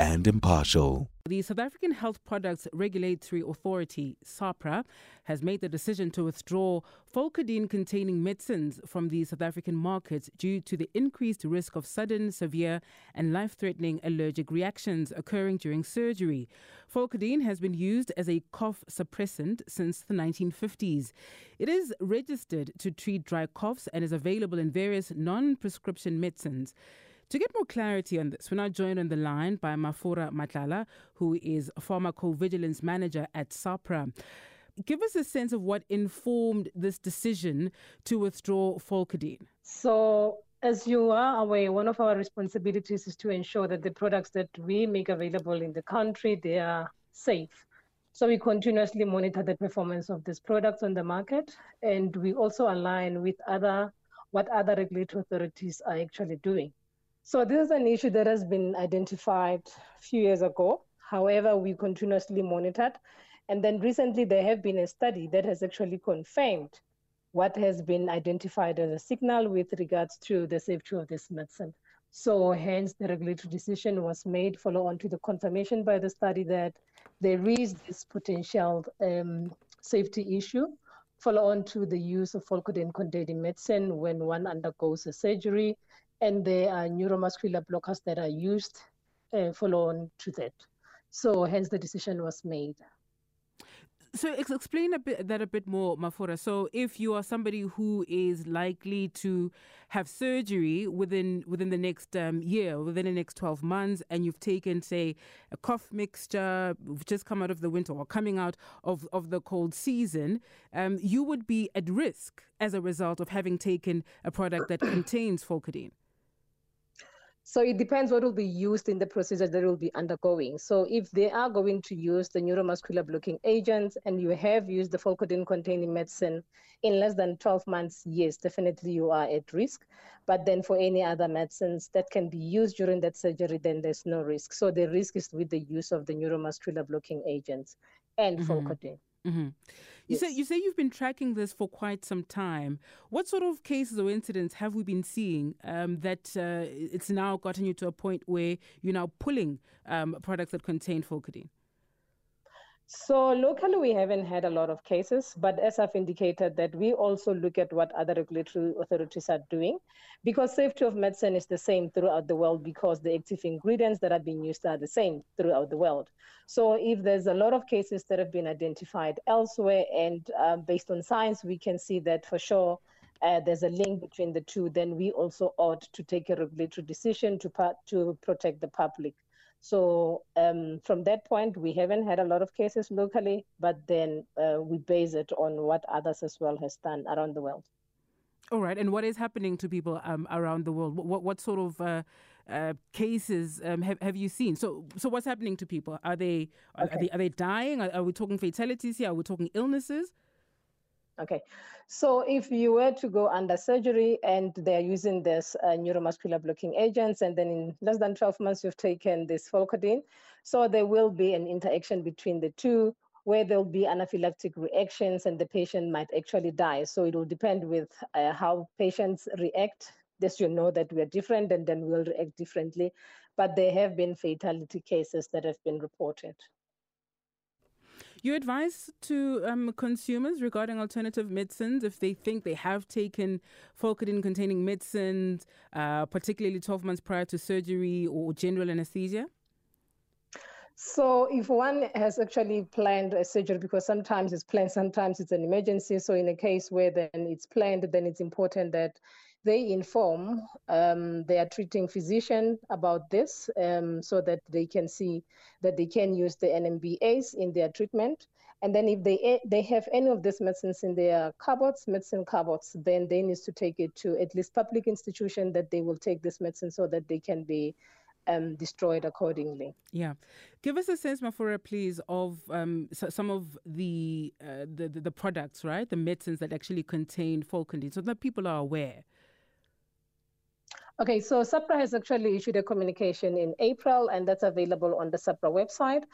and impartial. The South African Health Products Regulatory Authority, SAHPRA, has made the decision to withdraw Volcadene containing medicines from the South African market due to the increased risk of sudden, severe, and life threatening allergic reactions occurring during surgery. Volcadene has been used as a cough suppressant since the 1950s. It is registered to treat dry coughs and is available in various non prescription medicines. To get more clarity on this, we're now joined on the line by Mafura Matlala, who is pharmacovigilance manager at SAHPRA. Give us a sense of what informed this decision to withdraw Volcadene. So, as you are aware, one of our responsibilities is to ensure that the products that we make available in the country they are safe. So we continuously monitor the performance of these products on the market, and we also align with other what other regulatory authorities are actually doing. So this is an issue that has been identified a few years ago. However, we continuously monitored. And then recently there have been a study that has actually confirmed what has been identified as a signal with regards to the safety of this medicine. So hence the regulatory decision was made follow on to the confirmation by the study that there is this potential um, safety issue follow on to the use of Volcadene containing medicine when one undergoes a surgery and there are neuromuscular blockers that are used uh, follow on to that. So hence the decision was made. So explain a bit that a bit more, Mafura. So if you are somebody who is likely to have surgery within within the next um, year, within the next twelve months, and you've taken, say, a cough mixture, we've just come out of the winter or coming out of, of the cold season, um, you would be at risk as a result of having taken a product that contains Volcadene. So it depends what will be used in the procedure that will be undergoing. So if they are going to use the neuromuscular blocking agents and you have used the Volcadene containing medicine in less than 12 months, yes, definitely you are at risk. But then for any other medicines that can be used during that surgery, then there's no risk. So the risk is with the use of the neuromuscular blocking agents and mm-hmm. Volcadene. Mm-hmm. You yes. say you say you've been tracking this for quite some time. What sort of cases or incidents have we been seeing um, that uh, it's now gotten you to a point where you're now pulling um, products that contain Volcadene? So locally, we haven't had a lot of cases, but as I've indicated, that we also look at what other regulatory authorities are doing, because safety of medicine is the same throughout the world because the active ingredients that are being used are the same throughout the world. So if there's a lot of cases that have been identified elsewhere, and um, based on science, we can see that for sure. Uh, there's a link between the two, then we also ought to take a regulatory decision to, to protect the public. So um, from that point, we haven't had a lot of cases locally, but then uh, we base it on what others as well has done around the world. All right, and what is happening to people um, around the world? What what sort of uh, uh, cases um, have have you seen? So so what's happening to people? Are they are, okay. are they are they dying? Are, are we talking fatalities here? Are we talking illnesses? Okay, so if you were to go under surgery and they're using this uh, neuromuscular blocking agents, and then in less than 12 months you've taken this Volcadene, so there will be an interaction between the two where there'll be anaphylactic reactions and the patient might actually die. So it will depend with uh, how patients react. As you know that we are different and then we'll react differently. But there have been fatality cases that have been reported. You advise to um, consumers regarding alternative medicines if they think they have taken Volcadene containing medicines, uh, particularly 12 months prior to surgery or general anesthesia? So if one has actually planned a surgery, because sometimes it's planned, sometimes it's an emergency. So in a case where then it's planned, then it's important that they inform um, their treating physician about this um, so that they can see that they can use the NMBAs in their treatment. And then if they they have any of these medicines in their cupboards, medicine cupboards, then they need to take it to at least public institution that they will take this medicine so that they can be um, destroyed accordingly. Yeah, give us a sense, Mafura, please, of um, so some of the, uh, the, the the products, right, the medicines that actually contain Volcadene, so that people are aware. Okay, so SAHPRA has actually issued a communication in April, and that's available on the SAHPRA website.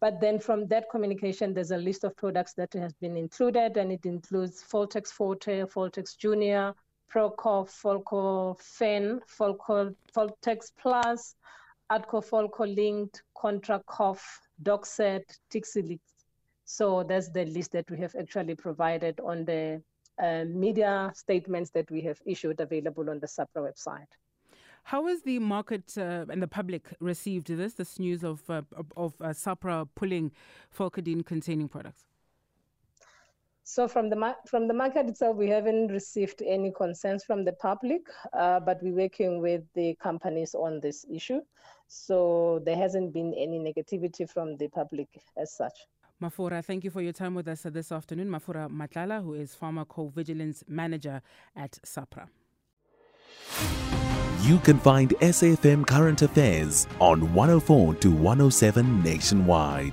But then from that communication, there's a list of products that has been included, and it includes Foltex Forte, Foltex Junior, Proco, Folco Fen, Folco, Foltex Plus, Adco Folco Linked, Contra Cough, Doxet, Tixilix. So that's the list that we have actually provided on the uh, media statements that we have issued available on the SAHPRA website. How has the market uh, and the public received this, this news of, uh, of uh, SAHPRA pulling Folcodine containing products? So from the from the market itself, we haven't received any concerns from the public, uh, but we're working with the companies on this issue. So there hasn't been any negativity from the public as such. Mafura, thank you for your time with us this afternoon. Mafura Matlala, who is Pharmacovigilance Manager at SAHPRA. You can find SAFM Current Affairs on 104 to 107 nationwide.